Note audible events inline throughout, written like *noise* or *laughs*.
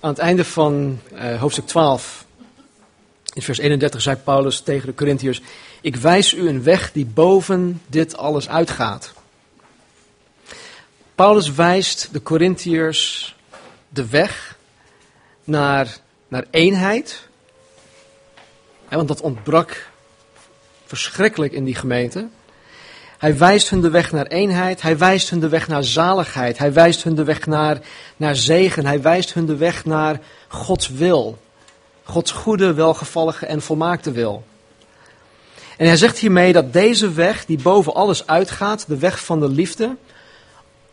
Aan het einde van uh, hoofdstuk 12, in vers 31, zei Paulus tegen de Corinthiërs: Ik wijs u een weg die boven dit alles uitgaat. Paulus wijst de Corinthiërs de weg naar, naar eenheid. want dat ontbrak verschrikkelijk in die gemeente. Hij wijst hun de weg naar eenheid. Hij wijst hun de weg naar zaligheid. Hij wijst hun de weg naar, naar zegen. Hij wijst hun de weg naar Gods wil. Gods goede, welgevallige en volmaakte wil. En hij zegt hiermee dat deze weg, die boven alles uitgaat, de weg van de liefde,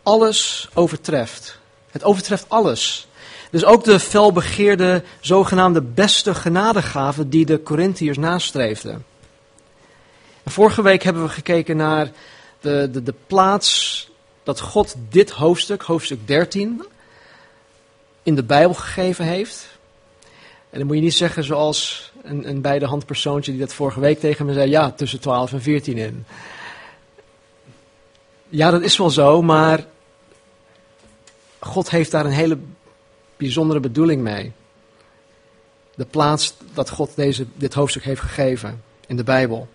alles overtreft. Het overtreft alles. Dus ook de felbegeerde, zogenaamde beste genadegave die de Corinthiërs nastreefden. Vorige week hebben we gekeken naar de, de, de plaats dat God dit hoofdstuk, hoofdstuk 13, in de Bijbel gegeven heeft. En dan moet je niet zeggen zoals een, een beide hand persoontje die dat vorige week tegen me zei, ja, tussen 12 en 14 in. Ja, dat is wel zo, maar God heeft daar een hele bijzondere bedoeling mee. De plaats dat God deze, dit hoofdstuk heeft gegeven in de Bijbel.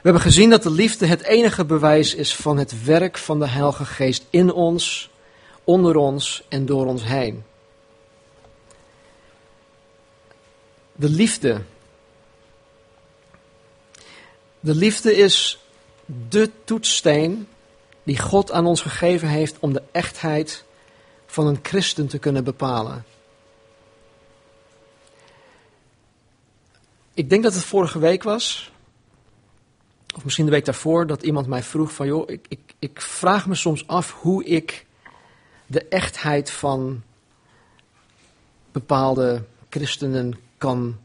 We hebben gezien dat de liefde het enige bewijs is van het werk van de Heilige Geest in ons, onder ons en door ons heen. De liefde. De liefde is de toetssteen die God aan ons gegeven heeft om de echtheid van een christen te kunnen bepalen. Ik denk dat het vorige week was, of misschien de week daarvoor, dat iemand mij vroeg van, joh, ik, ik, ik vraag me soms af hoe ik de echtheid van bepaalde christenen kan,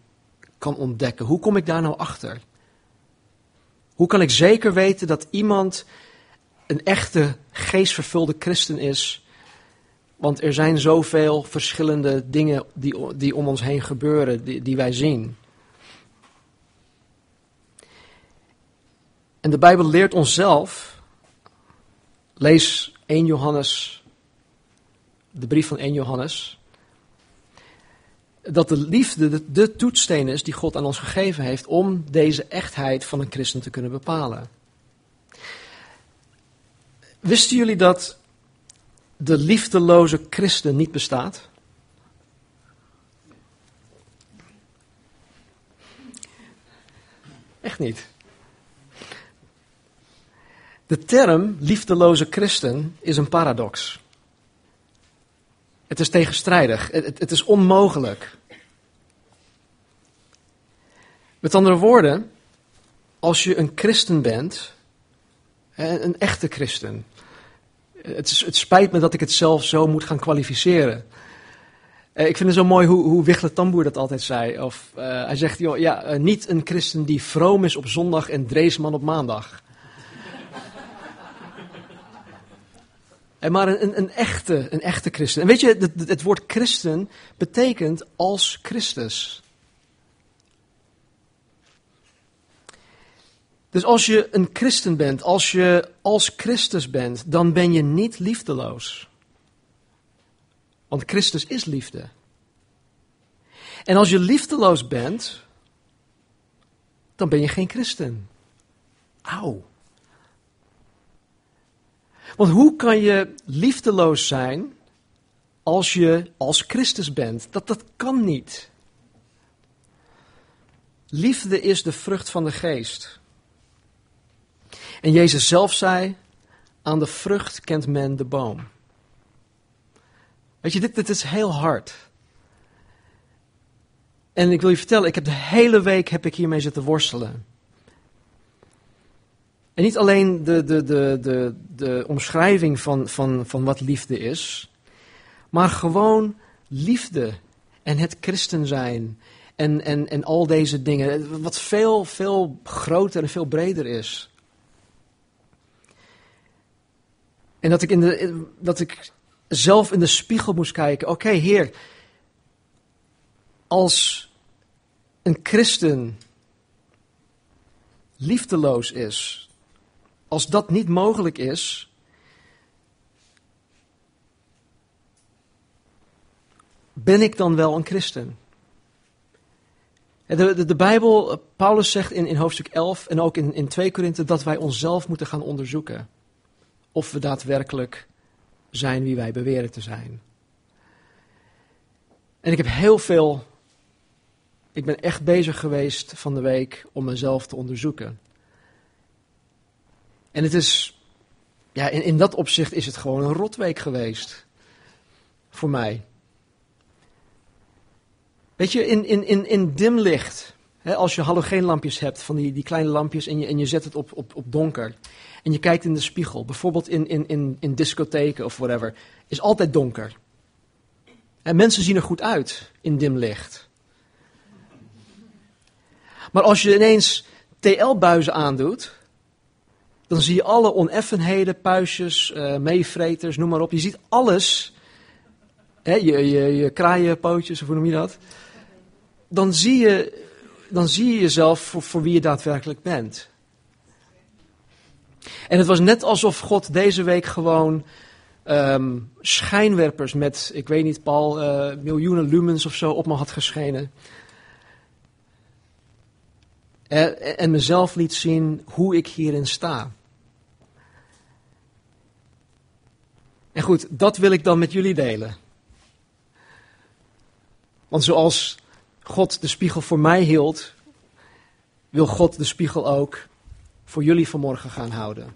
kan ontdekken. Hoe kom ik daar nou achter? Hoe kan ik zeker weten dat iemand een echte geestvervulde christen is? Want er zijn zoveel verschillende dingen die, die om ons heen gebeuren, die, die wij zien. En de Bijbel leert ons zelf, lees 1 Johannes, de brief van 1 Johannes, dat de liefde de, de is die God aan ons gegeven heeft om deze echtheid van een christen te kunnen bepalen. Wisten jullie dat de liefdeloze christen niet bestaat? Echt niet. De term liefdeloze christen is een paradox. Het is tegenstrijdig, het, het, is onmogelijk. Met andere woorden, als je een christen bent, een echte christen, het, het spijt me dat ik het zelf zo moet gaan kwalificeren. Eh, ik vind het zo mooi hoe, hoe Wichler Tamboer dat altijd zei. Of, uh, hij zegt, joh, ja, uh, niet een christen die vroom is op zondag en dreesman op maandag. Maar een, een, echte, een echte christen. En weet je, het, het woord christen betekent als Christus. Dus als je een christen bent, als je als Christus bent, dan ben je niet liefdeloos. Want Christus is liefde. En als je liefdeloos bent, dan ben je geen christen. Auw. Want hoe kan je liefdeloos zijn als je als Christus bent? Dat, dat kan niet. Liefde is de vrucht van de geest. En Jezus zelf zei, aan de vrucht kent men de boom. Weet je, dit, dit is heel hard. En ik wil je vertellen, ik heb de hele week heb ik hiermee zitten worstelen. En niet alleen de, de, de, de, de omschrijving van, van, van wat liefde is, maar gewoon liefde en het christen zijn en, en, en al deze dingen, wat veel, veel groter en veel breder is. En dat ik, in de, dat ik zelf in de spiegel moest kijken. Oké, Heer, als een christen liefdeloos is, als dat niet mogelijk is, ben ik dan wel een christen? De, de, de, Bijbel, Paulus zegt in, in hoofdstuk 11 en ook in, in 2 Korinthe dat wij onszelf moeten gaan onderzoeken. Of we daadwerkelijk zijn wie wij beweren te zijn. En ik heb heel veel, ik ben echt bezig geweest van de week om mezelf te onderzoeken. En het is, ja, in, in dat opzicht is het gewoon een rotweek geweest. Voor mij. Weet je, in, in, in, in dim licht, hè, als je halogeenlampjes hebt, van die, die kleine lampjes, en je, en je zet het op, op, op donker. En je kijkt in de spiegel, bijvoorbeeld in, in, in, in discotheken of whatever, is altijd donker. En mensen zien er goed uit in dim licht. Maar als je ineens TL-buizen aandoet, dan zie je alle oneffenheden, puistjes, uh, meevreters, noem maar op. Je ziet alles, hè, je, je, je kraaienpootjes, of hoe noem je dat? Dan zie je, dan zie je jezelf voor, wie je daadwerkelijk bent. En het was net alsof God deze week gewoon um, schijnwerpers met, ik weet niet, Paul, uh, miljoenen lumens of zo op me had geschenen. En, en mezelf liet zien hoe ik hierin sta. En goed, dat wil ik dan met jullie delen. Want zoals God de spiegel voor mij hield, wil God de spiegel ook voor jullie vanmorgen gaan houden.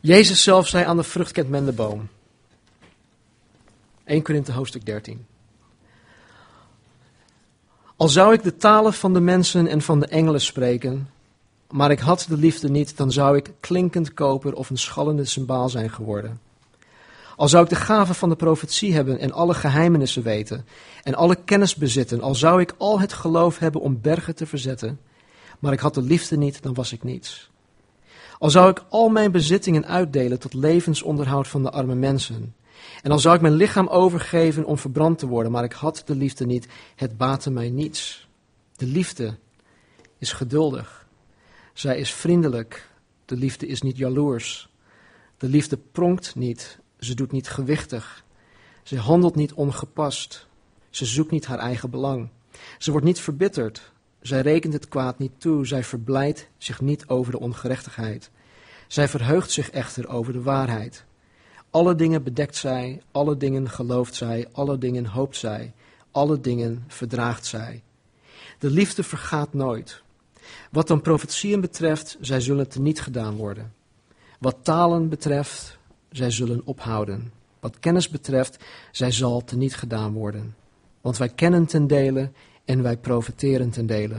Jezus zelf zei aan de vrucht kent men de boom. 1 Korinthe hoofdstuk 13. Al zou ik de talen van de mensen en van de engelen spreken, maar ik had de liefde niet, dan zou ik klinkend koper of een schallende symbaal zijn geworden. Al zou ik de gave van de profetie hebben en alle geheimenissen weten en alle kennis bezitten, al zou ik al het geloof hebben om bergen te verzetten, maar ik had de liefde niet, dan was ik niets. Al zou ik al mijn bezittingen uitdelen tot levensonderhoud van de arme mensen. En al zou ik mijn lichaam overgeven om verbrand te worden, maar ik had de liefde niet, het baatte mij niets. De liefde is geduldig. Zij is vriendelijk. De liefde is niet jaloers. De liefde pronkt niet. Ze doet niet gewichtig. Ze handelt niet ongepast. Ze zoekt niet haar eigen belang. Ze wordt niet verbitterd. Zij rekent het kwaad niet toe, zij verblijdt zich niet over de ongerechtigheid. Zij verheugt zich echter over de waarheid. Alle dingen bedekt zij, alle dingen gelooft zij, alle dingen hoopt zij, alle dingen verdraagt zij. De liefde vergaat nooit. Wat dan profetieën betreft, zij zullen niet gedaan worden. Wat talen betreft, zij zullen ophouden. Wat kennis betreft, zij zal niet gedaan worden. Want wij kennen ten dele en wij profiteren ten dele.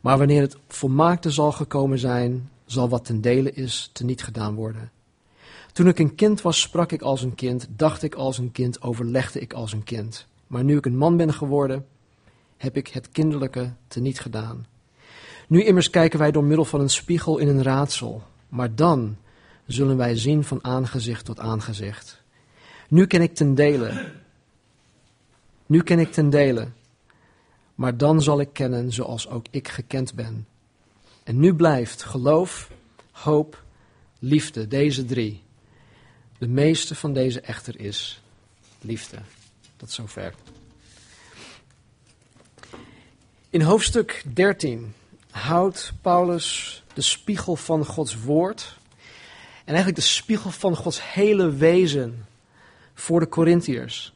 Maar wanneer het volmaakte zal gekomen zijn, zal wat ten dele is teniet gedaan worden. Toen ik een kind was, sprak ik als een kind, dacht ik als een kind, overlegde ik als een kind. Maar nu ik een man ben geworden, heb ik het kinderlijke teniet gedaan. Nu immers kijken wij door middel van een spiegel in een raadsel, maar dan zullen wij zien van aangezicht tot aangezicht. Nu ken ik ten dele. Nu ken ik ten dele maar dan zal ik kennen zoals ook ik gekend ben. En nu blijft geloof, hoop, liefde, deze drie. De meeste van deze echter is liefde. Tot zover. In hoofdstuk 13 houdt Paulus de spiegel van Gods woord en eigenlijk de spiegel van Gods hele wezen voor de Corinthiërs.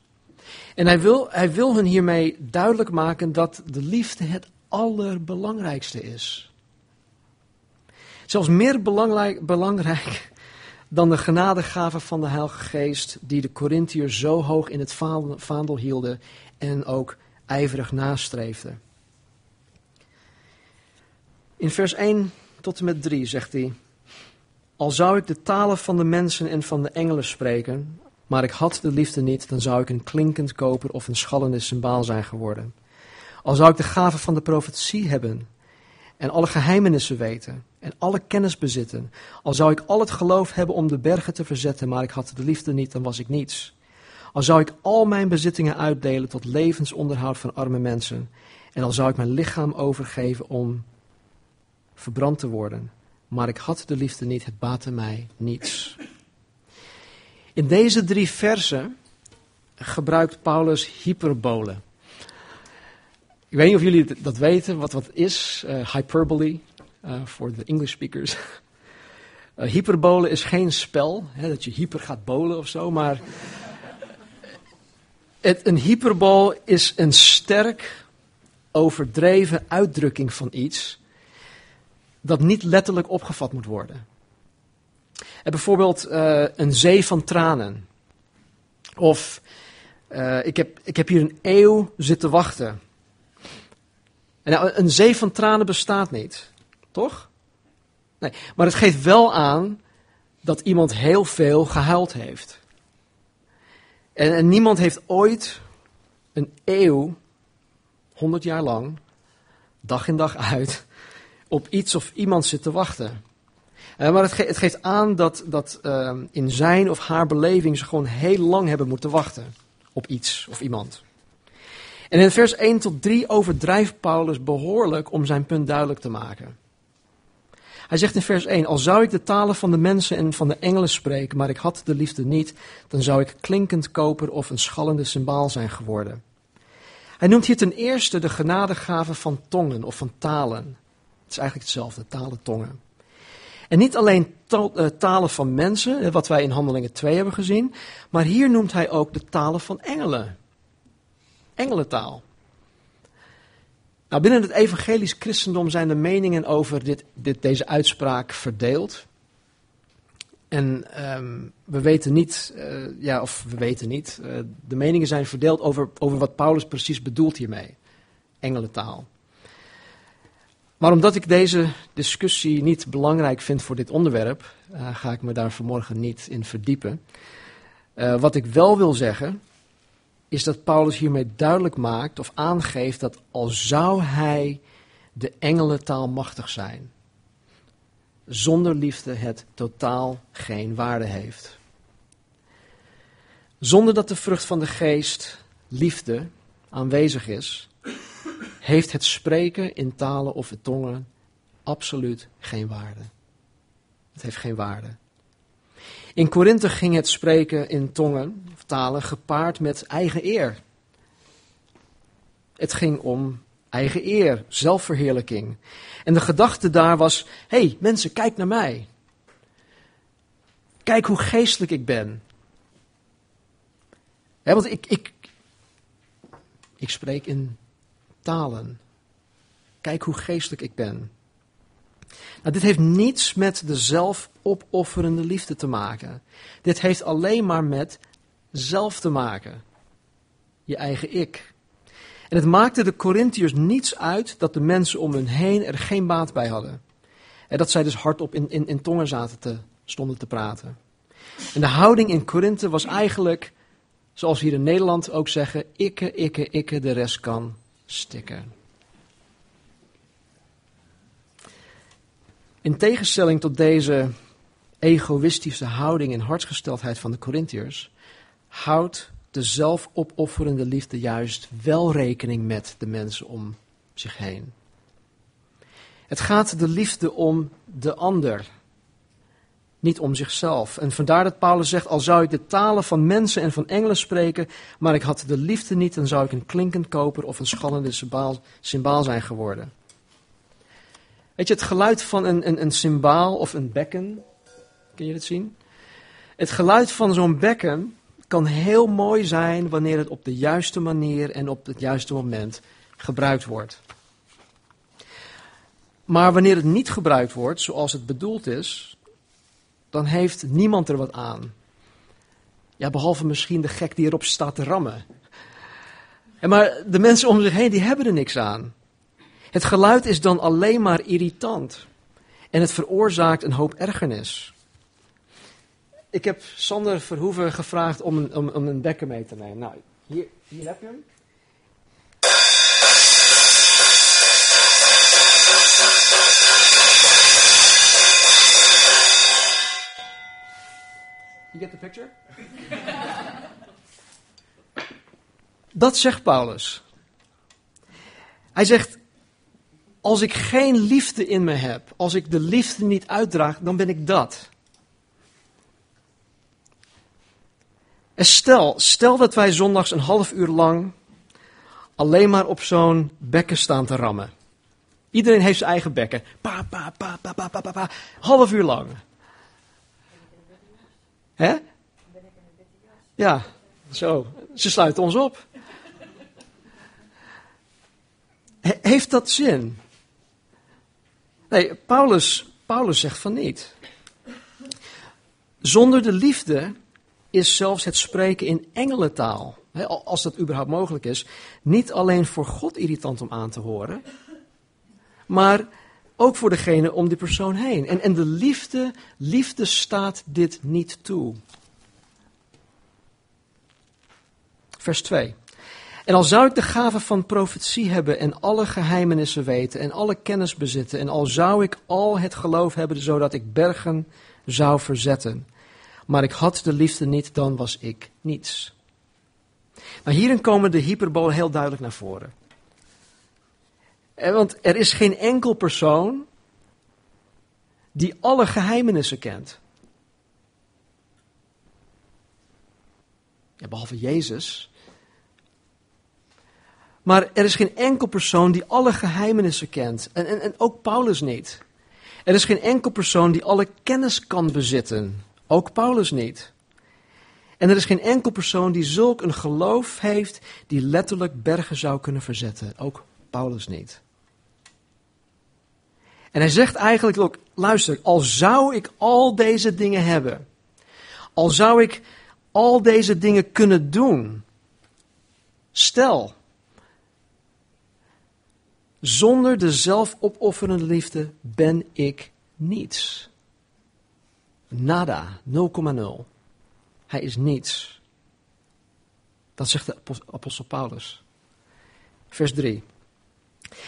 En hij wil, hij wil hun hiermee duidelijk maken dat de liefde het allerbelangrijkste is. Zelfs meer belangrijk, belangrijk dan de genadegave van de Heilige Geest, die de Corinthiërs zo hoog in het vaandel hielden en ook ijverig nastreefden. In vers 1 tot en met 3 zegt hij: Al zou ik de talen van de mensen en van de engelen spreken, maar ik had de liefde niet, dan zou ik een klinkend koper of een schallende symbaal zijn geworden. Al zou ik de gave van de profetie hebben en alle geheimenissen weten en alle kennis bezitten, al zou ik al het geloof hebben om de bergen te verzetten, maar ik had de liefde niet, dan was ik niets. Al zou ik al mijn bezittingen uitdelen tot levensonderhoud van arme mensen, en al zou ik mijn lichaam overgeven om verbrand te worden, maar ik had de liefde niet, het baatte mij niets. In deze drie versen gebruikt Paulus hyperbole. Ik weet niet of jullie dat weten, wat wat is uh, hyperbole voor de English speakers. Uh, *laughs* hyperbole is geen spel, hè, dat je hyper gaat bolen of zo, maar een hyperbol is een sterk overdreven uitdrukking van iets dat niet letterlijk opgevat moet worden. En bijvoorbeeld een zee van tranen. Of ik, heb, ik heb hier een eeuw zitten wachten. En nou, een zee van tranen bestaat niet, toch? Nee, maar het geeft wel aan dat iemand heel veel gehuild heeft. En, niemand heeft ooit een eeuw, honderd jaar lang, dag in dag uit, op iets of iemand zitten wachten. Uh, maar het, het, geeft aan dat, dat uh, in zijn of haar beleving ze gewoon heel lang hebben moeten wachten op iets of iemand. En in vers 1 tot 3 overdrijft Paulus behoorlijk om zijn punt duidelijk te maken. Hij zegt in vers 1: Al zou ik de talen van de mensen en van de engelen spreken, maar ik had de liefde niet, dan zou ik klinkend koper of een schallende symbaal zijn geworden. Hij noemt hier ten eerste de genadegave van tongen of van talen. Het is eigenlijk hetzelfde, talen, tongen. En niet alleen eh, talen van mensen, wat wij in Handelingen 2 hebben gezien, maar hier noemt hij ook de talen van engelen. Engelentaal. Nou, binnen het evangelisch christendom zijn de meningen over dit, dit, deze uitspraak verdeeld. En um, we weten niet, uh, ja, of we weten niet, uh, de meningen zijn verdeeld over, over wat Paulus precies bedoelt hiermee. Engelentaal. Maar omdat ik deze discussie niet belangrijk vind voor dit onderwerp, uh, ga ik me daar vanmorgen niet in verdiepen. wat ik wel wil zeggen, is dat Paulus hiermee duidelijk maakt of aangeeft dat al zou hij de engelentaal machtig zijn, zonder liefde het totaal geen waarde heeft. Zonder dat de vrucht van de geest, liefde, aanwezig is, heeft het spreken in talen of tongen absoluut geen waarde. Het heeft geen waarde. In Korinthe ging het spreken in tongen, of talen, gepaard met eigen eer. Het ging om eigen eer, zelfverheerlijking. En de gedachte daar was: hé hey, mensen, kijk naar mij. Kijk hoe geestelijk ik ben. want ik, ik, ik spreek in talen. Kijk hoe geestelijk ik ben. Nou, dit heeft niets met de zelfopofferende liefde te maken. Dit heeft alleen maar met zelf te maken. Je eigen ik. En het maakte de Corinthiërs niets uit dat de mensen om hun heen er geen baat bij hadden. En dat zij dus hardop in, in, in tongen zaten te, stonden te praten. En de houding in Korinthe was eigenlijk, zoals we hier in Nederland ook zeggen, ikke, ikke, ikke, de rest kan stikken. In tegenstelling tot deze egoïstische houding en hartsgesteldheid van de Corinthiërs, houdt de zelfopofferende liefde juist wel rekening met de mensen om zich heen. Het gaat de liefde om de ander, niet om zichzelf. En vandaar dat Paulus zegt: Al zou ik de talen van mensen en van engelen spreken, maar ik had de liefde niet, dan zou ik een klinkend koper of een schallende symbaal, zijn geworden. Weet je, het geluid van een, een, een symbaal of een bekken, kun je het zien? Het geluid van zo'n bekken kan heel mooi zijn wanneer het op de juiste manier en op het juiste moment gebruikt wordt. Maar wanneer het niet gebruikt wordt zoals het bedoeld is, dan heeft niemand er wat aan. Ja, behalve misschien de gek die erop staat te rammen. En maar de mensen om zich heen, die hebben er niks aan. Het geluid is dan alleen maar irritant. En het veroorzaakt een hoop ergernis. Ik heb Sander Verhoeven gevraagd om een, om, om een mee te nemen. Nou, hier, hier heb je hem. You get the picture? *laughs* Dat zegt Paulus. Hij zegt: als ik geen liefde in me heb, als ik de liefde niet uitdraag, dan ben ik dat. En stel, stel dat wij zondags een half uur lang alleen maar op zo'n bekken staan te rammen. Iedereen heeft zijn eigen bekken. Pa, pa, pa, pa, pa, pa, pa. Half uur lang. Hè? Ja, zo. Ze sluiten ons op. heeft dat zin? Nee, Paulus, Paulus zegt van niet. Zonder de liefde is zelfs het spreken in engelentaal, als dat überhaupt mogelijk is, niet alleen voor God irritant om aan te horen, maar ook voor degene om die persoon heen. En, en de liefde, liefde staat dit niet toe. Vers 2. En al zou ik de gave van profetie hebben en alle geheimenissen weten en alle kennis bezitten en al zou ik al het geloof hebben zodat ik bergen zou verzetten, maar ik had de liefde niet, dan was ik niets. Maar hierin komen de hyperbolen heel duidelijk naar voren. Want er is geen enkel persoon die alle geheimenissen kent. Ja, behalve Jezus. Maar er is geen enkel persoon die alle geheimenissen kent. En, en, en ook Paulus niet. Er is geen enkel persoon die alle kennis kan bezitten. Ook Paulus niet. En er is geen enkel persoon die zulk een geloof heeft die letterlijk bergen zou kunnen verzetten. Ook Paulus niet. En hij zegt eigenlijk luister, al zou ik al deze dingen hebben, al zou ik al deze dingen kunnen doen, stel, zonder de zelfopofferende liefde ben ik niets. Nada, 0,0. Hij is niets. Dat zegt de apostel Paulus. Vers 3.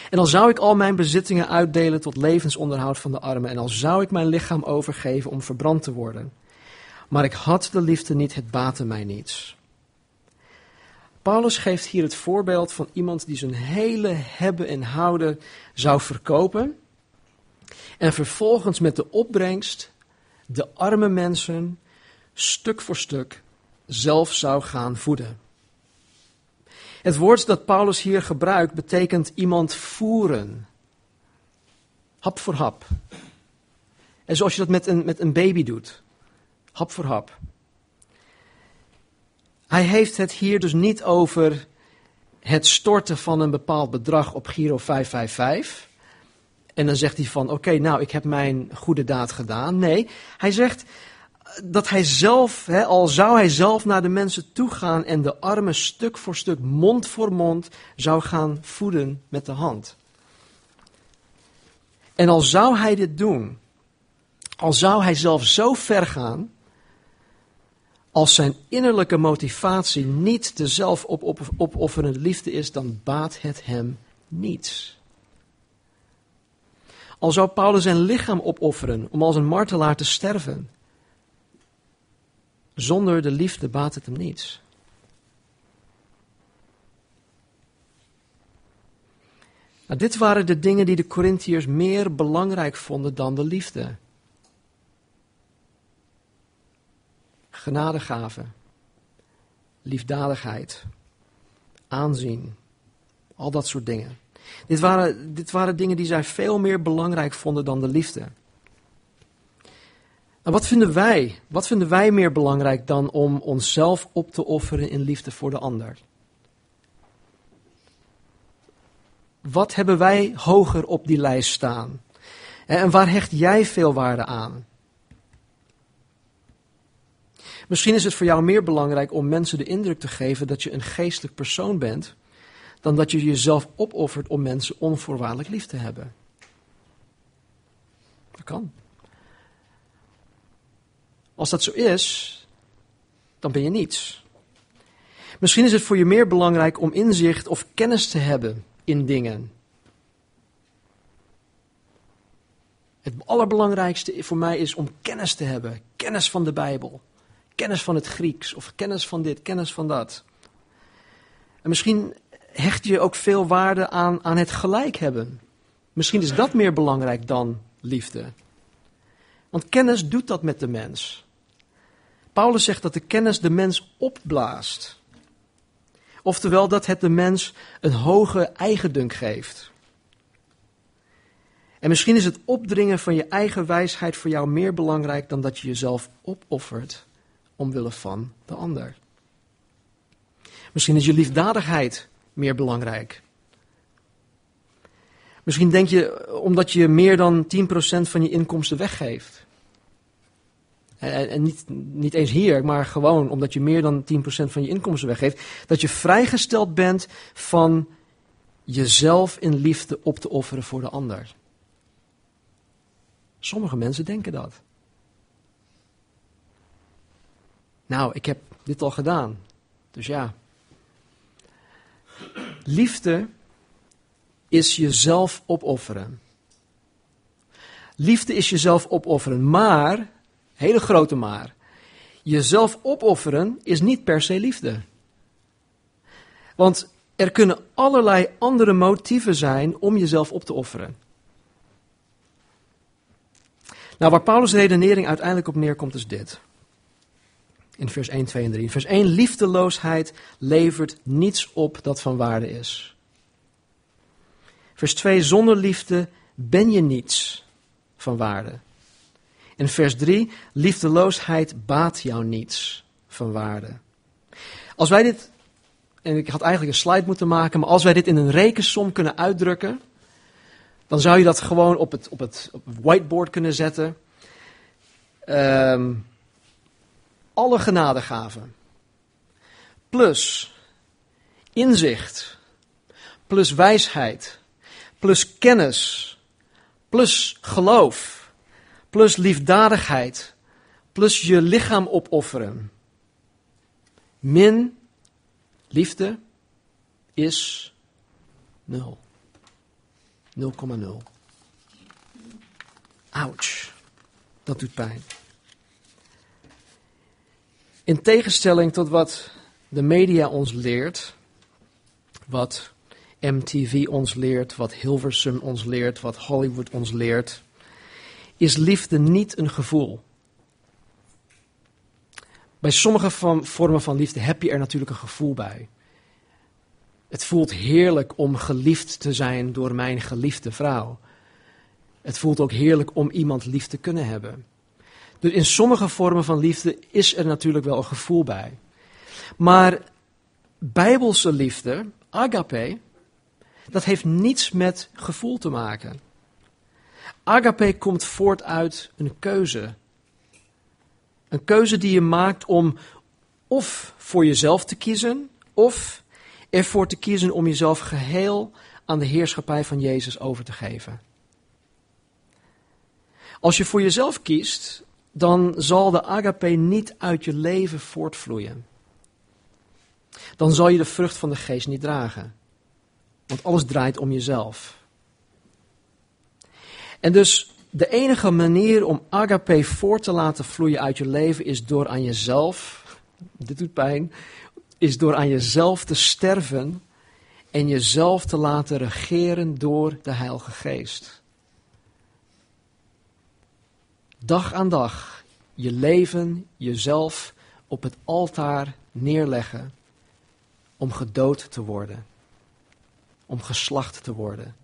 En al zou ik al mijn bezittingen uitdelen tot levensonderhoud van de armen, en al zou ik mijn lichaam overgeven om verbrand te worden, maar ik had de liefde niet, het baatte mij niets. Paulus geeft hier het voorbeeld van iemand die zijn hele hebben en houden zou verkopen en vervolgens met de opbrengst de arme mensen stuk voor stuk zelf zou gaan voeden. Het woord dat Paulus hier gebruikt betekent iemand voeren. Hap voor hap. En zoals je dat met een, met een baby doet. Hap voor hap. Hij heeft het hier dus niet over het storten van een bepaald bedrag op Giro 555. En dan zegt hij van, oké, nou, ik heb mijn goede daad gedaan. Nee, hij zegt dat hij zelf, hè, al zou hij zelf naar de mensen toe gaan en de armen stuk voor stuk, mond voor mond, zou gaan voeden met de hand. En al zou hij dit doen, al zou hij zelf zo ver gaan, als zijn innerlijke motivatie niet de zelfopofferende liefde is, dan baat het hem niets. Al zou Paulus zijn lichaam opofferen om als een martelaar te sterven, zonder de liefde baat het hem niets. Nou, dit waren de dingen die de Corinthiërs meer belangrijk vonden dan de liefde. Genadegave, liefdadigheid, aanzien, al dat soort dingen. Dit waren, dit waren dingen die zij veel meer belangrijk vonden dan de liefde. En wat vinden wij? Wat vinden wij meer belangrijk dan om onszelf op te offeren in liefde voor de ander? Wat hebben wij hoger op die lijst staan? En waar hecht jij veel waarde aan? Misschien is het voor jou meer belangrijk om mensen de indruk te geven dat je een geestelijk persoon bent, dan dat je jezelf opoffert om mensen onvoorwaardelijk lief te hebben. Dat kan. Als dat zo is, dan ben je niets. Misschien is het voor je meer belangrijk om inzicht of kennis te hebben in dingen. Het allerbelangrijkste voor mij is om kennis te hebben. Kennis van de Bijbel. Kennis van het Grieks. Of kennis van dit, kennis van dat. En misschien hecht je ook veel waarde aan, aan het gelijk hebben. Misschien is dat meer belangrijk dan liefde. Want kennis doet dat met de mens. Paulus zegt dat de kennis de mens opblaast. Oftewel dat het de mens een hoge eigendunk geeft. En misschien is het opdringen van je eigen wijsheid voor jou meer belangrijk dan dat je jezelf opoffert omwille van de ander. Misschien is je liefdadigheid meer belangrijk. Misschien denk je omdat je meer dan 10% van je inkomsten weggeeft. En, en niet, niet eens hier, maar gewoon omdat je meer dan 10% van je inkomsten weggeeft. Dat je vrijgesteld bent van jezelf in liefde op te offeren voor de ander. Sommige mensen denken dat. Nou, ik heb dit al gedaan. Dus ja. Liefde is jezelf opofferen. Liefde is jezelf opofferen, maar, hele grote maar, jezelf opofferen is niet per se liefde. Want er kunnen allerlei andere motieven zijn om jezelf op te offeren. Nou, waar Paulus' redenering uiteindelijk op neerkomt, is dit. In vers 1, 2 en 3. Vers 1, liefdeloosheid levert niets op dat van waarde is. Vers 2, zonder liefde ben je niets van waarde. En vers 3, liefdeloosheid baat jou niets van waarde. Als wij dit, en ik had eigenlijk een slide moeten maken, maar als wij dit in een rekensom kunnen uitdrukken, dan zou je dat gewoon op het, op het, op het whiteboard kunnen zetten. Um, alle genadegaven. Plus inzicht. Plus wijsheid. Plus kennis. Plus geloof. Plus liefdadigheid. Plus je lichaam opofferen. Min liefde is nul. 0,0. Ouch. Dat doet pijn. In tegenstelling tot wat de media ons leert, wat MTV ons leert, wat Hilversum ons leert, wat Hollywood ons leert, is liefde niet een gevoel. Bij sommige vormen van liefde heb je er natuurlijk een gevoel bij. Het voelt heerlijk om geliefd te zijn door mijn geliefde vrouw. Het voelt ook heerlijk om iemand lief te kunnen hebben. Dus in sommige vormen van liefde is er natuurlijk wel een gevoel bij. Maar bijbelse liefde, agape, dat heeft niets met gevoel te maken. Agape komt voort uit een keuze. Een keuze die je maakt om of voor jezelf te kiezen, of ervoor te kiezen om jezelf geheel aan de heerschappij van Jezus over te geven. Als je voor jezelf kiest, dan zal de agape niet uit je leven voortvloeien. Dan zal je de vrucht van de geest niet dragen. Want alles draait om jezelf. En dus de enige manier om agape voort te laten vloeien uit je leven is door aan jezelf, dit doet pijn, is door aan jezelf te sterven en jezelf te laten regeren door de Heilige Geest. Dag aan dag je leven, jezelf op het altaar neerleggen om gedood te worden, om geslacht te worden,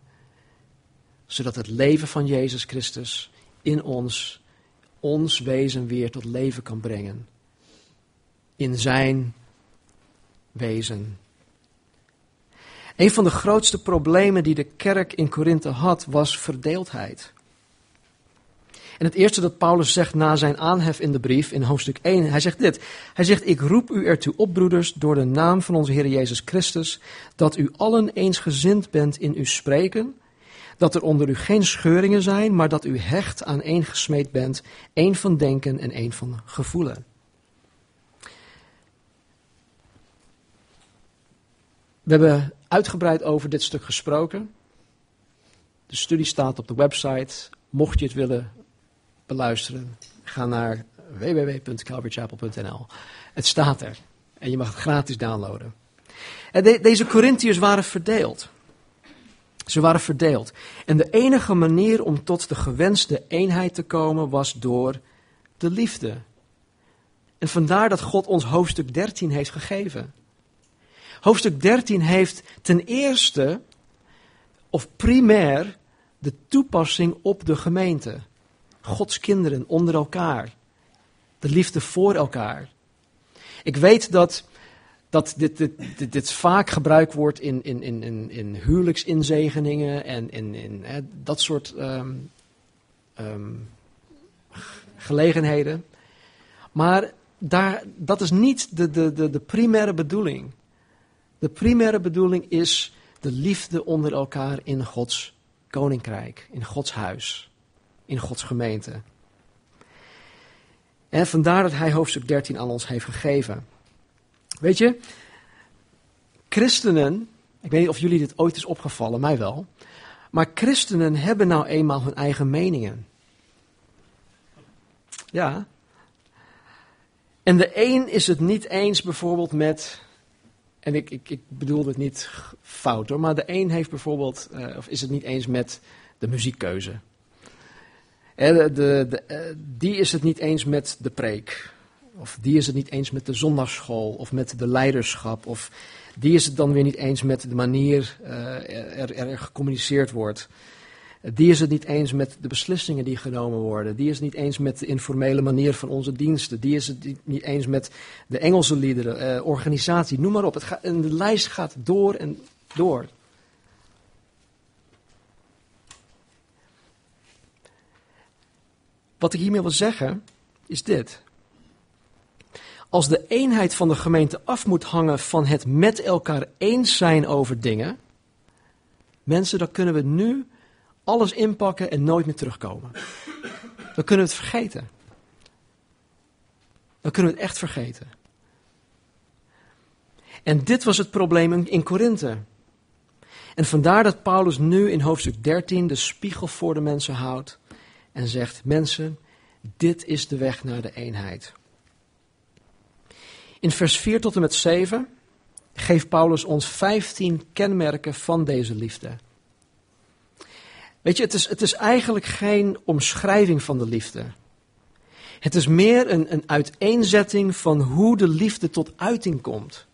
zodat het leven van Jezus Christus in ons, ons wezen weer tot leven kan brengen, in zijn wezen. Een van de grootste problemen die de kerk in Korinthe had, was verdeeldheid. En het eerste dat Paulus zegt na zijn aanhef in de brief, in hoofdstuk 1, hij zegt dit. Hij zegt, ik roep u ertoe op, broeders, door de naam van onze Heer Jezus Christus, dat u allen eensgezind bent in uw spreken, dat er onder u geen scheuringen zijn, maar dat u hecht aan één gesmeed bent, één van denken en één van gevoelen. We hebben uitgebreid over dit stuk gesproken. De studie staat op de website. Mocht je het willen beluisteren, ga naar www.calvarychapel.nl. Het staat er en je mag het gratis downloaden. En deze Corinthiërs waren verdeeld. Ze waren verdeeld. En de enige manier om tot de gewenste eenheid te komen was door de liefde. En vandaar dat God ons hoofdstuk 13 heeft gegeven. Hoofdstuk 13 heeft ten eerste, of primair, de toepassing op de gemeente. Gods kinderen onder elkaar. De liefde voor elkaar. Ik weet dat, dat dit, dit, vaak gebruikt wordt in, in, in, in, in huwelijksinzegeningen en in, in hè, dat soort um, um, gelegenheden. Maar daar, dat is niet de, de, de, de primaire bedoeling. De primaire bedoeling is de liefde onder elkaar in Gods koninkrijk, in Gods huis, in Gods gemeente. En vandaar dat hij hoofdstuk 13 aan ons heeft gegeven. Weet je, christenen, ik weet niet of jullie dit ooit is opgevallen, mij wel. Maar christenen hebben nou eenmaal hun eigen meningen. Ja. En de een is het niet eens bijvoorbeeld met. En ik, ik, ik bedoel het niet fout hoor, maar de een heeft bijvoorbeeld. Uh, of is het niet eens met de muziekkeuze. De, uh, die is het niet eens met de preek. Of die is het niet eens met de zondagsschool. Of met de leiderschap. Of die is het dan weer niet eens met de manier uh, er, er gecommuniceerd wordt. Die is het niet eens met de beslissingen die genomen worden. Die is het niet eens met de informele manier van onze diensten. Die is het niet eens met de Engelse liederen, uh, organisatie, noem maar op. Het de lijst gaat door en door. Wat ik hiermee wil zeggen is dit. Als de eenheid van de gemeente af moet hangen van het met elkaar eens zijn over dingen, mensen, dan kunnen we nu alles inpakken en nooit meer terugkomen. Dan kunnen we het vergeten. Dan kunnen we het echt vergeten. En dit was het probleem in Korinthe. En vandaar dat Paulus nu in hoofdstuk 13 de spiegel voor de mensen houdt en zegt: Mensen, dit is de weg naar de eenheid. In vers 4 tot en met 7 geeft Paulus ons 15 kenmerken van deze liefde. Weet je, het is, het is eigenlijk geen omschrijving van de liefde. Het is meer een, een uiteenzetting van hoe de liefde tot uiting komt.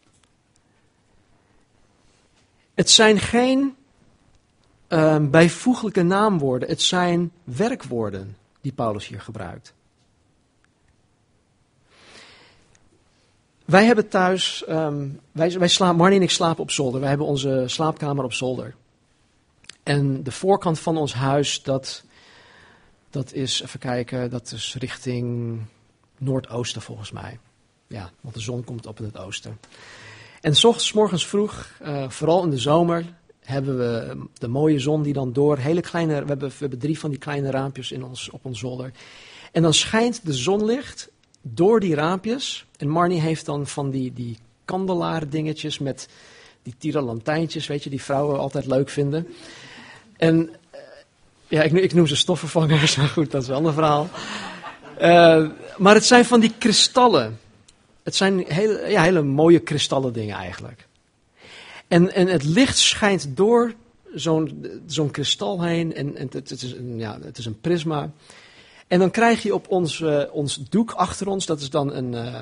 Het zijn geen uh, bijvoeglijke naamwoorden, het zijn werkwoorden die Paulus hier gebruikt. Wij hebben thuis, um, wij, wij Marnie en ik slapen op zolder. Wij hebben onze slaapkamer op zolder. En de voorkant van ons huis, dat, dat is, even kijken, dat is richting noordoosten volgens mij. Ja, want de zon komt op in het oosten. En s ochtends, morgens vroeg, uh, vooral in de zomer, hebben we de mooie zon die dan door hele kleine, we hebben, we hebben drie van die kleine raampjes in ons, op ons zolder. En dan schijnt de zonlicht door die raampjes. En Marnie heeft dan van die, die kandelaar dingetjes met die tiralantijntjes, weet je, die vrouwen altijd leuk vinden. En uh, ja, ik, ik, noem ze stofvervangers, *laughs* maar goed, dat is wel een verhaal. Uh, maar het zijn van die kristallen. Het zijn hele, ja, hele mooie kristallen dingen eigenlijk. En, en het licht schijnt door zo'n zo'n kristal heen. En, en het, het, is ja, het is een prisma. En dan krijg je op ons, uh, ons doek achter ons, dat is dan een, uh,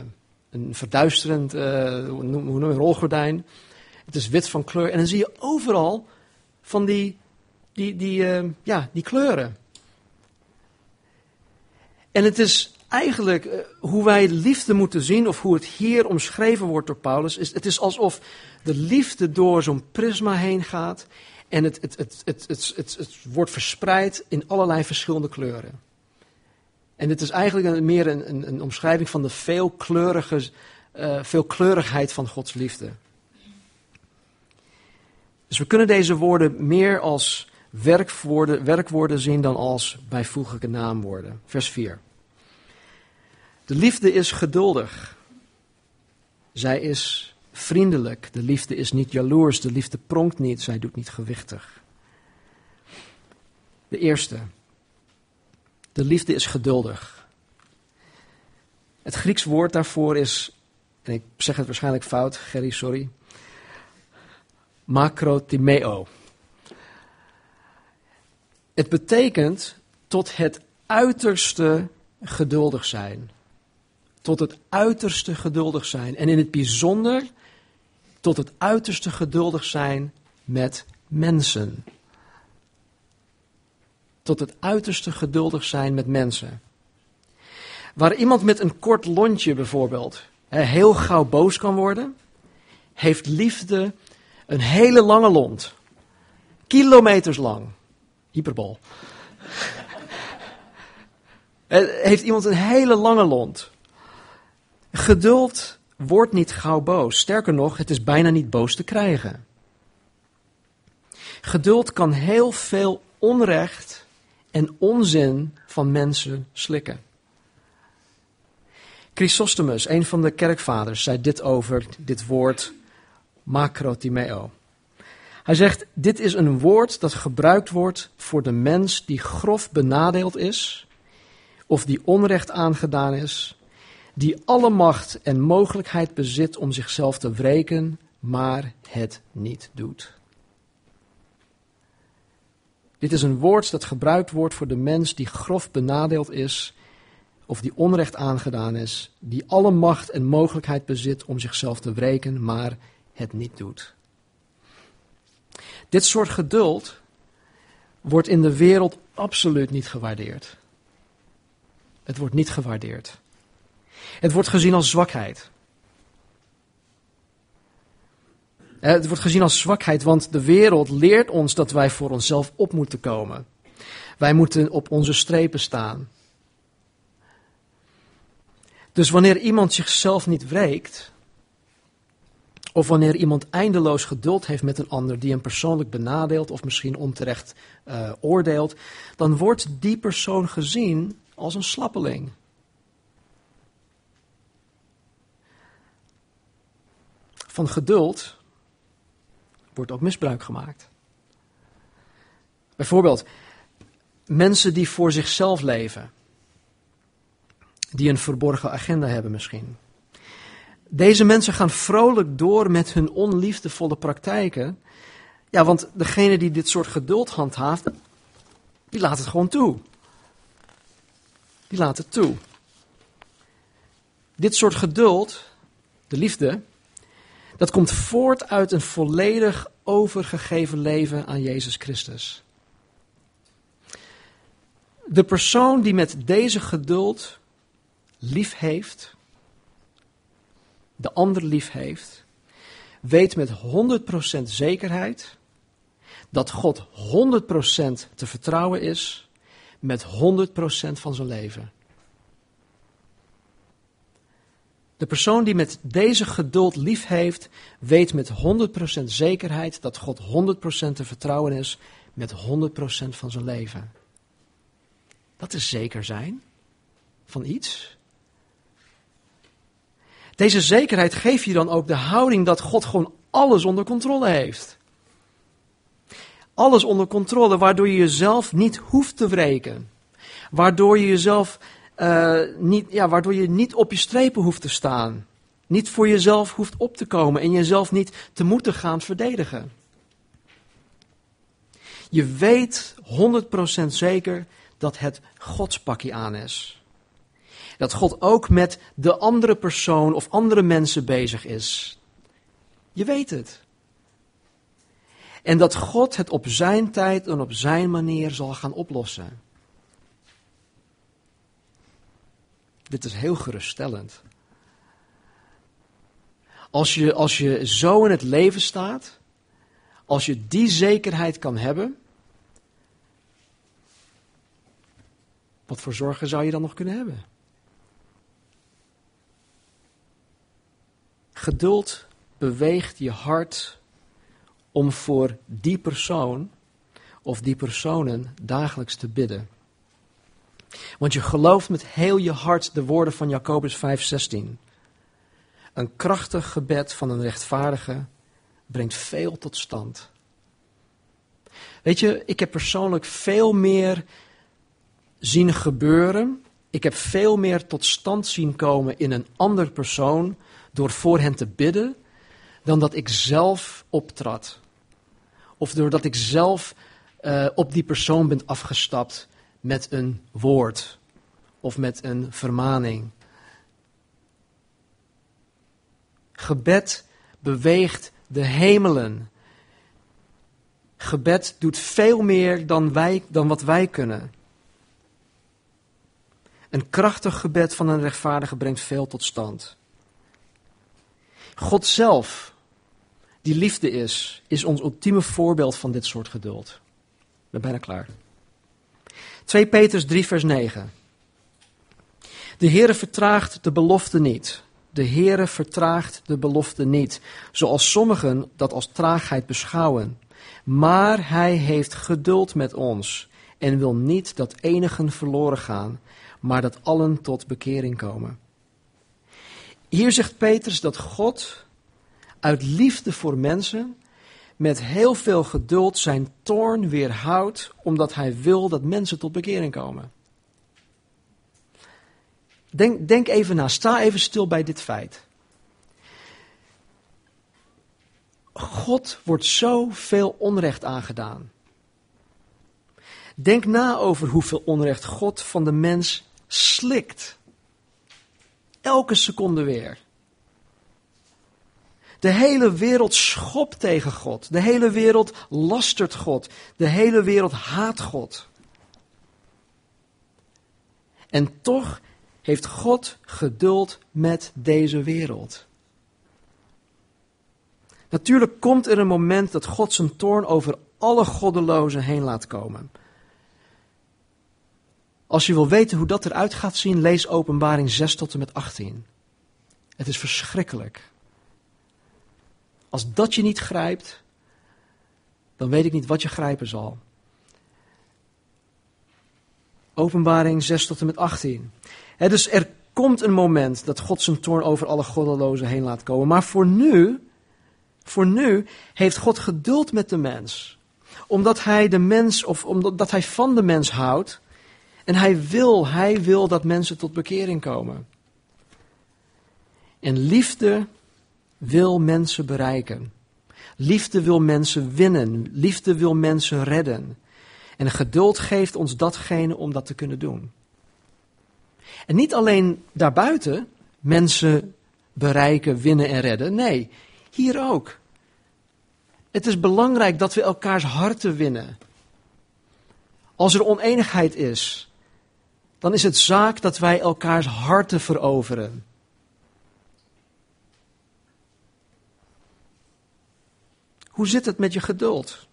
een verduisterend, uh, hoe noem je een rolgordijn. Het is wit van kleur. En dan zie je overal van die, die, die, ja, die kleuren. En het is eigenlijk uh, hoe wij liefde moeten zien, of hoe het hier omschreven wordt door Paulus, is het is alsof de liefde door zo'n prisma heen gaat en het, het, het, het, het, het, wordt verspreid in allerlei verschillende kleuren. En dit is eigenlijk meer een, een, omschrijving van de veelkleurige, uh, veelkleurigheid van Gods liefde. Dus we kunnen deze woorden meer als werkwoorden, werkwoorden zien dan als bijvoeglijke naamwoorden. Vers 4. De liefde is geduldig. Zij is vriendelijk. De liefde is niet jaloers. De liefde pronkt niet. Zij doet niet gewichtig. De eerste. De liefde is geduldig. Het Grieks woord daarvoor is, en ik zeg het waarschijnlijk fout, Gerry, sorry. Macrotimeo. Het betekent tot het uiterste geduldig zijn tot het uiterste geduldig zijn. En in het bijzonder tot het uiterste geduldig zijn met mensen. Tot het uiterste geduldig zijn met mensen. Waar iemand met een kort lontje bijvoorbeeld heel gauw boos kan worden, heeft liefde een hele lange lont. Kilometers lang. Hyperbol. *laughs* heeft iemand een hele lange lont. Geduld wordt niet gauw boos. Sterker nog, het is bijna niet boos te krijgen. Geduld kan heel veel onrecht en onzin van mensen slikken. Chrysostomus, een van de kerkvaders, zei dit over dit woord macrotimeo. Hij zegt, dit is een woord dat gebruikt wordt voor de mens die grof benadeeld is, of die onrecht aangedaan is, die alle macht en mogelijkheid bezit om zichzelf te wreken, maar het niet doet. Dit is een woord dat gebruikt wordt voor de mens die grof benadeeld is, of die onrecht aangedaan is, die alle macht en mogelijkheid bezit om zichzelf te wreken, maar het niet doet. Dit soort geduld wordt in de wereld absoluut niet gewaardeerd. Het wordt niet gewaardeerd. Het wordt gezien als zwakheid. Het wordt gezien als zwakheid, want de wereld leert ons dat wij voor onszelf op moeten komen. Wij moeten op onze strepen staan. Dus wanneer iemand zichzelf niet wreekt, of wanneer iemand eindeloos geduld heeft met een ander die hem persoonlijk benadeelt of misschien onterecht uh, oordeelt, dan wordt die persoon gezien als een slappeling. Van geduld wordt ook misbruik gemaakt. Bijvoorbeeld, mensen die voor zichzelf leven, die een verborgen agenda hebben misschien. Deze mensen gaan vrolijk door met hun onliefdevolle praktijken. Ja, want degene die dit soort geduld handhaaft, die laat het gewoon toe. Die laat het toe. Dit soort geduld, de liefde, dat komt voort uit een volledig overgegeven leven aan Jezus Christus. De persoon die met deze geduld lief heeft, de ander lief heeft, weet met 100% zekerheid dat God 100% te vertrouwen is met 100% van zijn leven. De persoon die met deze geduld lief heeft, weet met 100% zekerheid dat God 100% te vertrouwen is met 100% van zijn leven. Dat is zeker zijn van iets. Deze zekerheid geeft je dan ook de houding dat God gewoon alles onder controle heeft. Alles onder controle, waardoor je jezelf niet hoeft te wreken. Waardoor je jezelf uh, niet, ja, waardoor je niet op je strepen hoeft te staan. Niet voor jezelf hoeft op te komen en jezelf niet te moeten gaan verdedigen. Je weet 100% zeker dat het Gods pakje aan is. Dat God ook met de andere persoon of andere mensen bezig is. Je weet het. En dat God het op zijn tijd en op zijn manier zal gaan oplossen. Dit is heel geruststellend. Als je, als je zo in het leven staat, als je die zekerheid kan hebben, wat voor zorgen zou je dan nog kunnen hebben? Geduld beweegt je hart om voor die persoon of die personen dagelijks te bidden. Want je gelooft met heel je hart de woorden van Jacobus 5:16. Een krachtig gebed van een rechtvaardige brengt veel tot stand. Weet je, ik heb persoonlijk veel meer zien gebeuren. Ik heb veel meer tot stand zien komen in een ander persoon door voor hen te bidden, dan dat ik zelf optrad. Of doordat ik zelf uh, op die persoon ben afgestapt met een woord of met een vermaning. Gebed beweegt de hemelen. Gebed doet veel meer dan, wij, dan wat wij kunnen. Een krachtig gebed van een rechtvaardige brengt veel tot stand. God zelf, die liefde is, is ons ultieme voorbeeld van dit soort geduld. Ik ben bijna klaar. 2 Petrus 3, vers 9. De Heere vertraagt de belofte niet. De Heere vertraagt de belofte niet, zoals sommigen dat als traagheid beschouwen. Maar hij heeft geduld met ons en wil niet dat enigen verloren gaan, maar dat allen tot bekering komen. Hier zegt Petrus dat God uit liefde voor mensen met heel veel geduld zijn toorn weerhoudt, omdat hij wil dat mensen tot bekering komen. Denk, denk even na, sta even stil bij dit feit. God wordt zoveel onrecht aangedaan. Denk na over hoeveel onrecht God van de mens slikt. Elke seconde weer. De hele wereld schopt tegen God. De hele wereld lastert God. De hele wereld haat God. En toch heeft God geduld met deze wereld. Natuurlijk komt er een moment dat God zijn toorn over alle goddelozen heen laat komen. Als je wil weten hoe dat eruit gaat zien, lees Openbaring 6 tot en met 18. Het is verschrikkelijk. Als dat je niet grijpt, dan weet ik niet wat je grijpen zal. Openbaring 6 tot en met 18. dus er komt een moment dat God zijn toorn over alle goddelozen heen laat komen. Maar voor nu, voor nu heeft God geduld met de mens. Omdat hij de mens, of omdat hij van de mens houdt. En hij wil, hij wil dat mensen tot bekering komen. En liefde wil mensen bereiken. Liefde wil mensen winnen. Liefde wil mensen redden. En geduld geeft ons datgene om dat te kunnen doen. En niet alleen daarbuiten mensen bereiken, winnen en redden. Nee, hier ook. Het is belangrijk dat we elkaars harten winnen. Als er oneenigheid is, dan is het zaak dat wij elkaars harten veroveren. Hoe zit het met je geduld?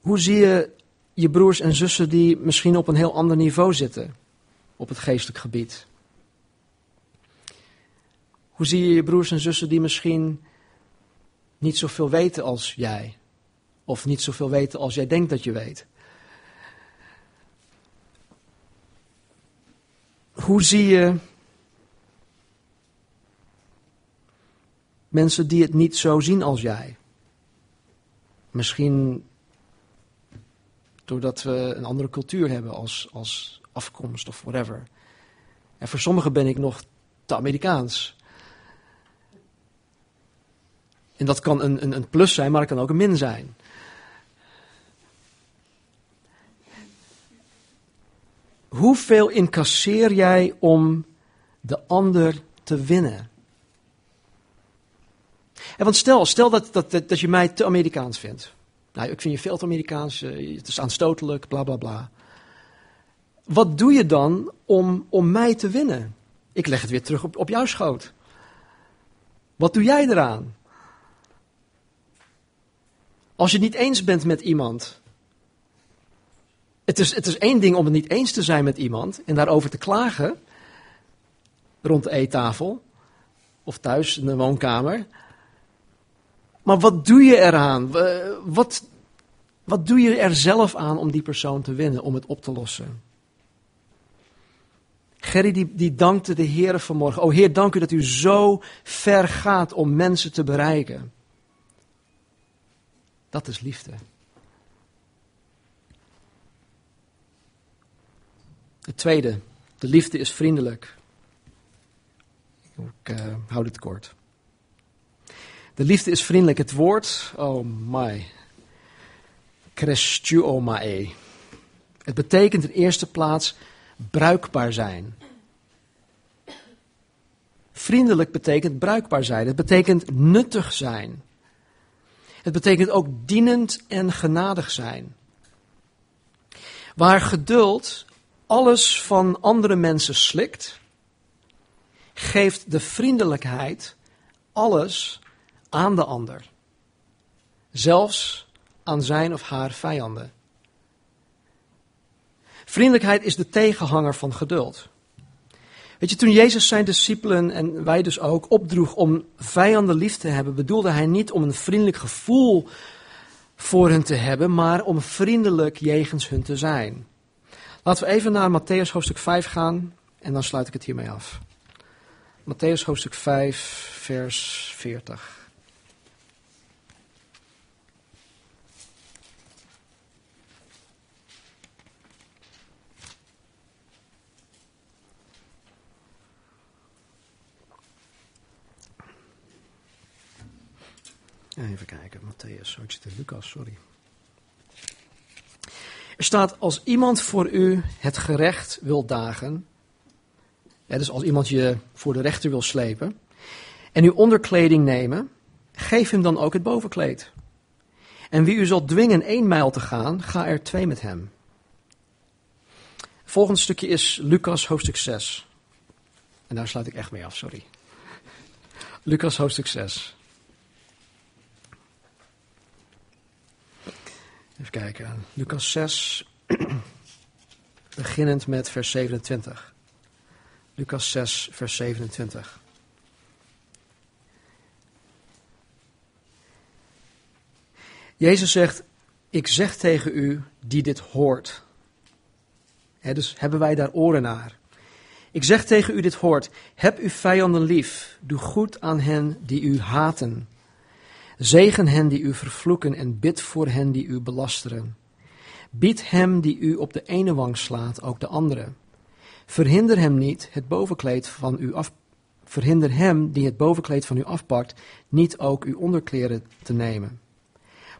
Hoe zie je je broers en zussen die misschien op een heel ander niveau zitten op het geestelijk gebied? Hoe zie je je broers en zussen die misschien niet zoveel weten als jij? Of niet zoveel weten als jij denkt dat je weet? Hoe zie je mensen die het niet zo zien als jij? Misschien doordat we een andere cultuur hebben als, als afkomst of whatever. En voor sommigen ben ik nog te Amerikaans. En dat kan een, een, een plus zijn, maar het kan ook een min zijn. Hoeveel incasseer jij om de ander te winnen? En want stel, stel dat, dat, dat je mij te Amerikaans vindt. Nou, ik vind je veel te Amerikaans, eh, het is aanstotelijk, bla bla bla. Wat doe je dan om, om mij te winnen? Ik leg het weer terug op, op jouw schoot. Wat doe jij eraan? Als je het niet eens bent met iemand, het is, het is één ding om het niet eens te zijn met iemand en daarover te klagen. Rond de eettafel. Of thuis in de woonkamer. Maar wat doe je eraan? Wat, wat doe je er zelf aan om die persoon te winnen, om het op te lossen? Gerry die, die dankte de Heer vanmorgen. Oh Heer, dank u dat u zo ver gaat om mensen te bereiken. Dat is liefde. Het tweede, de liefde is vriendelijk. Ik uh, hou dit kort. De liefde is vriendelijk. Het woord, oh my, crescuomae. Het betekent in eerste plaats bruikbaar zijn. Vriendelijk betekent bruikbaar zijn. Het betekent nuttig zijn. Het betekent ook dienend en genadig zijn. Waar geduld alles van andere mensen slikt, geeft de vriendelijkheid alles aan de ander. Zelfs aan zijn of haar vijanden. Vriendelijkheid is de tegenhanger van geduld. Weet je, toen Jezus zijn discipelen en wij dus ook opdroeg om vijanden lief te hebben, bedoelde hij niet om een vriendelijk gevoel voor hen te hebben, maar om vriendelijk jegens hun te zijn. Laten we even naar Matthäus hoofdstuk 5 gaan en dan sluit ik het hiermee af. Matthäus hoofdstuk 5, vers 40. Even kijken, Matthäus, oh, ik zit in Lucas, sorry. Er staat, als iemand voor u het gerecht wil dagen, dus als iemand je voor de rechter wil slepen, en uw onderkleding nemen, geef hem dan ook het bovenkleed. En wie u zal dwingen één mijl te gaan, ga er twee met hem. Het volgende stukje is Lucas hoofdstuk 6. En daar sluit ik echt mee af, sorry. Lucas hoofdstuk 6. Even kijken. Lucas 6, *clears throat* beginnend met vers 27. Lucas 6, vers 27. Jezus zegt, ik zeg tegen u die dit hoort. dus hebben wij daar oren naar. Ik zeg tegen u dit hoort, heb uw vijanden lief, doe goed aan hen die u haten. Zegen hen die u vervloeken en bid voor hen die u belasteren. Bied hem die u op de ene wang slaat ook de andere. Verhinder hem niet het bovenkleed van u af. Verhinder hem die het bovenkleed van u afpakt, niet ook uw onderkleren te nemen.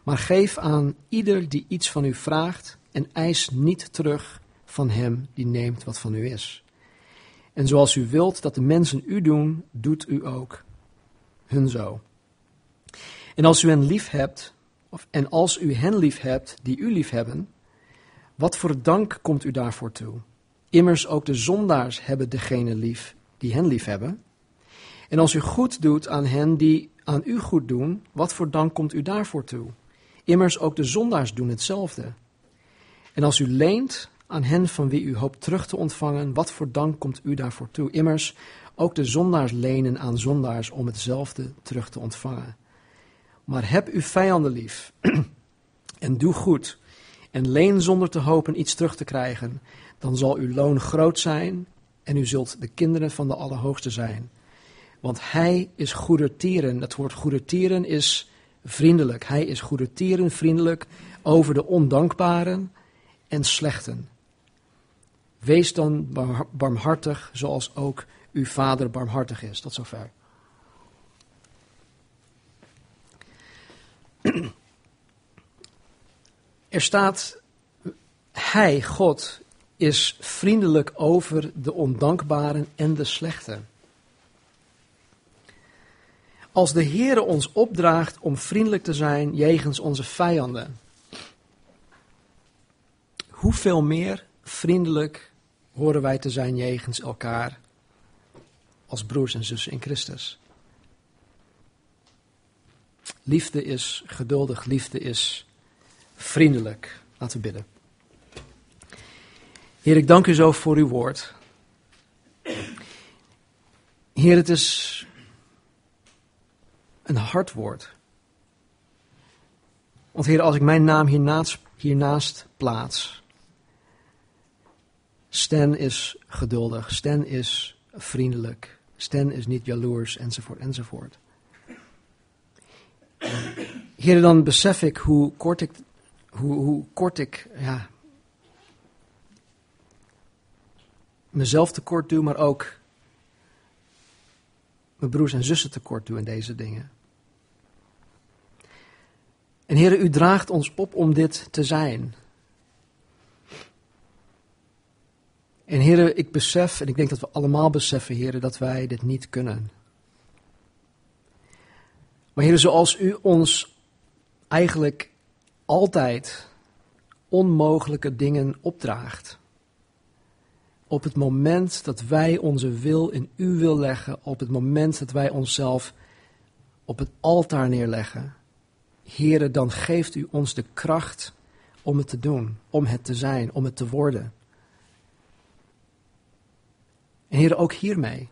Maar geef aan ieder die iets van u vraagt en eis niet terug van hem die neemt wat van u is. En zoals u wilt dat de mensen u doen, doet u ook hun zo. En als u hen lief hebt, of, en als u hen lief hebt die u lief hebben, wat voor dank komt u daarvoor toe? Immers ook de zondaars hebben degene lief die hen lief hebben. En als u goed doet aan hen die aan u goed doen, wat voor dank komt u daarvoor toe? Immers ook de zondaars doen hetzelfde. En als u leent aan hen van wie u hoopt terug te ontvangen, wat voor dank komt u daarvoor toe? Immers ook de zondaars lenen aan zondaars om hetzelfde terug te ontvangen. Maar heb uw vijanden lief *clears throat* en doe goed en leen zonder te hopen iets terug te krijgen, dan zal uw loon groot zijn en u zult de kinderen van de Allerhoogste zijn. Want hij is goedertieren. Het woord goedertieren is vriendelijk. Hij is goedertieren, vriendelijk over de ondankbaren en slechten. Wees dan barmhartig zoals ook uw vader barmhartig is. Tot zover. *clears throat* Er staat, Hij, God, is vriendelijk over de ondankbaren en de slechten. Als de Heere ons opdraagt om vriendelijk te zijn jegens onze vijanden, hoeveel meer vriendelijk horen wij te zijn jegens elkaar als broers en zussen in Christus? Liefde is geduldig, liefde is vriendelijk. Laten we bidden. Heer, ik dank u zo voor uw woord. Heer, het is een hard woord. Want Heer, als ik mijn naam hiernaast, hiernaast plaats. Stan is geduldig, Stan is vriendelijk, Stan is niet jaloers, enzovoort, enzovoort. Heer, dan besef ik hoe kort ik, hoe, hoe kort ik ja, mezelf tekort doe, maar ook mijn broers en zussen tekort doe in deze dingen. En Heer, u draagt ons op om dit te zijn. En heren, ik besef, en ik denk dat we allemaal beseffen, heren, dat wij dit niet kunnen. Maar heren, zoals u ons eigenlijk altijd onmogelijke dingen opdraagt. Op het moment dat wij onze wil in uw wil leggen, op het moment dat wij onszelf op het altaar neerleggen, Heren, dan geeft u ons de kracht om het te doen, om het te zijn, om het te worden. En Heren, ook hiermee.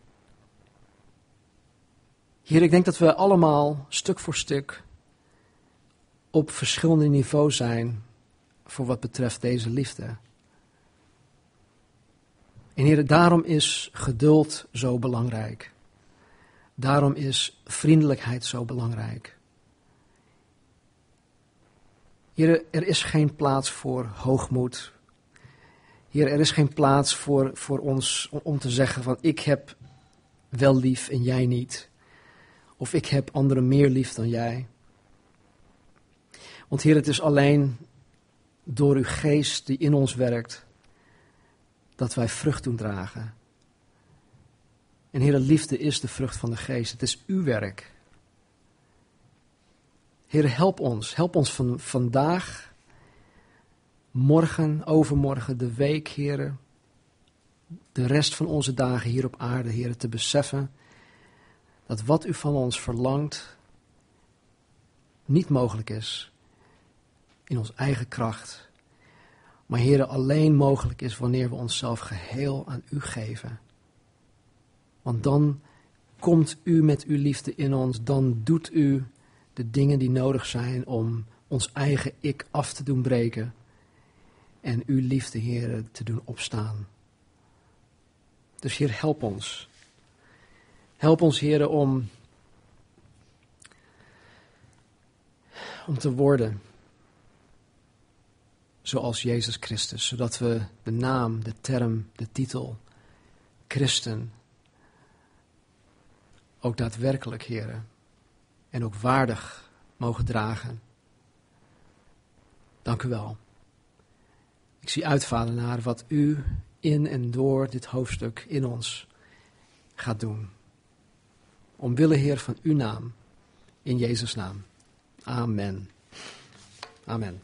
Heer, ik denk dat we allemaal stuk voor stuk op verschillende niveaus zijn voor wat betreft deze liefde. En Heer, daarom is geduld zo belangrijk. Daarom is vriendelijkheid zo belangrijk. Heer, er is geen plaats voor hoogmoed. Heer, er is geen plaats voor, voor ons om te zeggen van ik heb wel lief en jij niet. Of ik heb anderen meer lief dan jij. Want Heer, het is alleen door uw geest die in ons werkt dat wij vrucht doen dragen. En Heer, liefde is de vrucht van de geest. Het is uw werk. Heer, help ons. Help ons van vandaag, morgen, overmorgen, de week, Heer. De rest van onze dagen hier op aarde, Heer, te beseffen dat wat u van ons verlangt niet mogelijk is in ons eigen kracht. Maar Heer, alleen mogelijk is wanneer we onszelf geheel aan u geven. Want dan komt u met uw liefde in ons, dan doet u de dingen die nodig zijn om ons eigen ik af te doen breken en uw liefde, Heer, te doen opstaan. Dus Heer, help ons. Help ons, Heer, om, om te worden zoals Jezus Christus, zodat we de naam, de term, de titel, christen, ook daadwerkelijk, heren, en ook waardig mogen dragen. Dank u wel. Ik zie uit, Vader, naar wat u in en door dit hoofdstuk in ons gaat doen. Omwille, Heer, van uw naam, in Jezus' naam. Amen. Amen.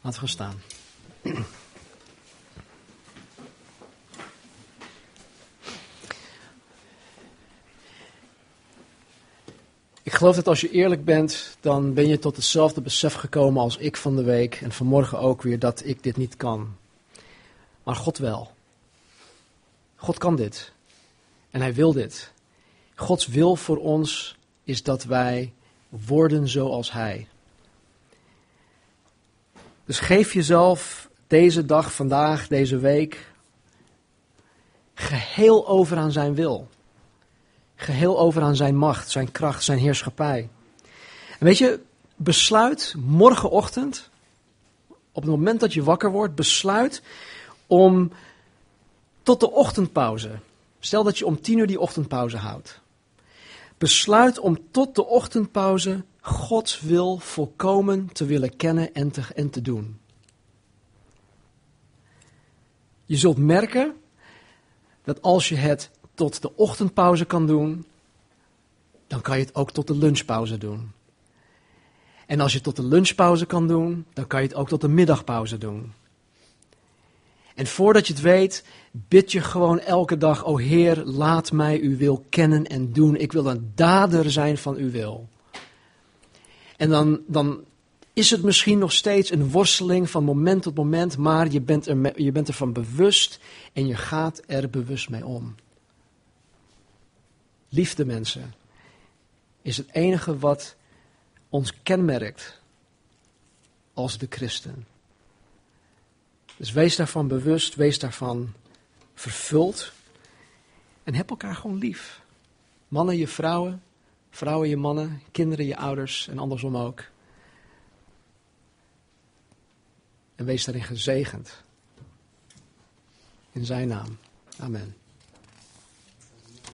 Laten we staan. *clears throat* Ik geloof dat als je eerlijk bent, dan ben je tot hetzelfde besef gekomen als ik van de week en vanmorgen ook weer dat ik dit niet kan. Maar God wel. God kan dit. En Hij wil dit. Gods wil voor ons is dat wij worden zoals Hij. Dus geef jezelf deze dag, vandaag, deze week, geheel over aan zijn wil. Geheel over aan zijn macht, zijn kracht, zijn heerschappij. En weet je, besluit morgenochtend, op het moment dat je wakker wordt, besluit om tot de ochtendpauze. Stel dat je om tien uur die ochtendpauze houdt. Besluit om tot de ochtendpauze Gods wil volkomen te willen kennen en te, en te doen. Je zult merken dat als je het tot de ochtendpauze kan doen, dan kan je het ook tot de lunchpauze doen. En als je het tot de lunchpauze kan doen, dan kan je het ook tot de middagpauze doen. En voordat je het weet, bid je gewoon elke dag, o Heer, laat mij uw wil kennen en doen. Ik wil een dader zijn van uw wil. En dan, dan is het misschien nog steeds een worsteling van moment tot moment, maar je bent, er, je bent ervan bewust en je gaat er bewust mee om. Liefde, mensen, is het enige wat ons kenmerkt als de christen. Dus wees daarvan bewust, wees daarvan vervuld en heb elkaar gewoon lief. Mannen, je vrouwen, vrouwen, je mannen, kinderen, je ouders en andersom ook. En wees daarin gezegend. In zijn naam. Amen.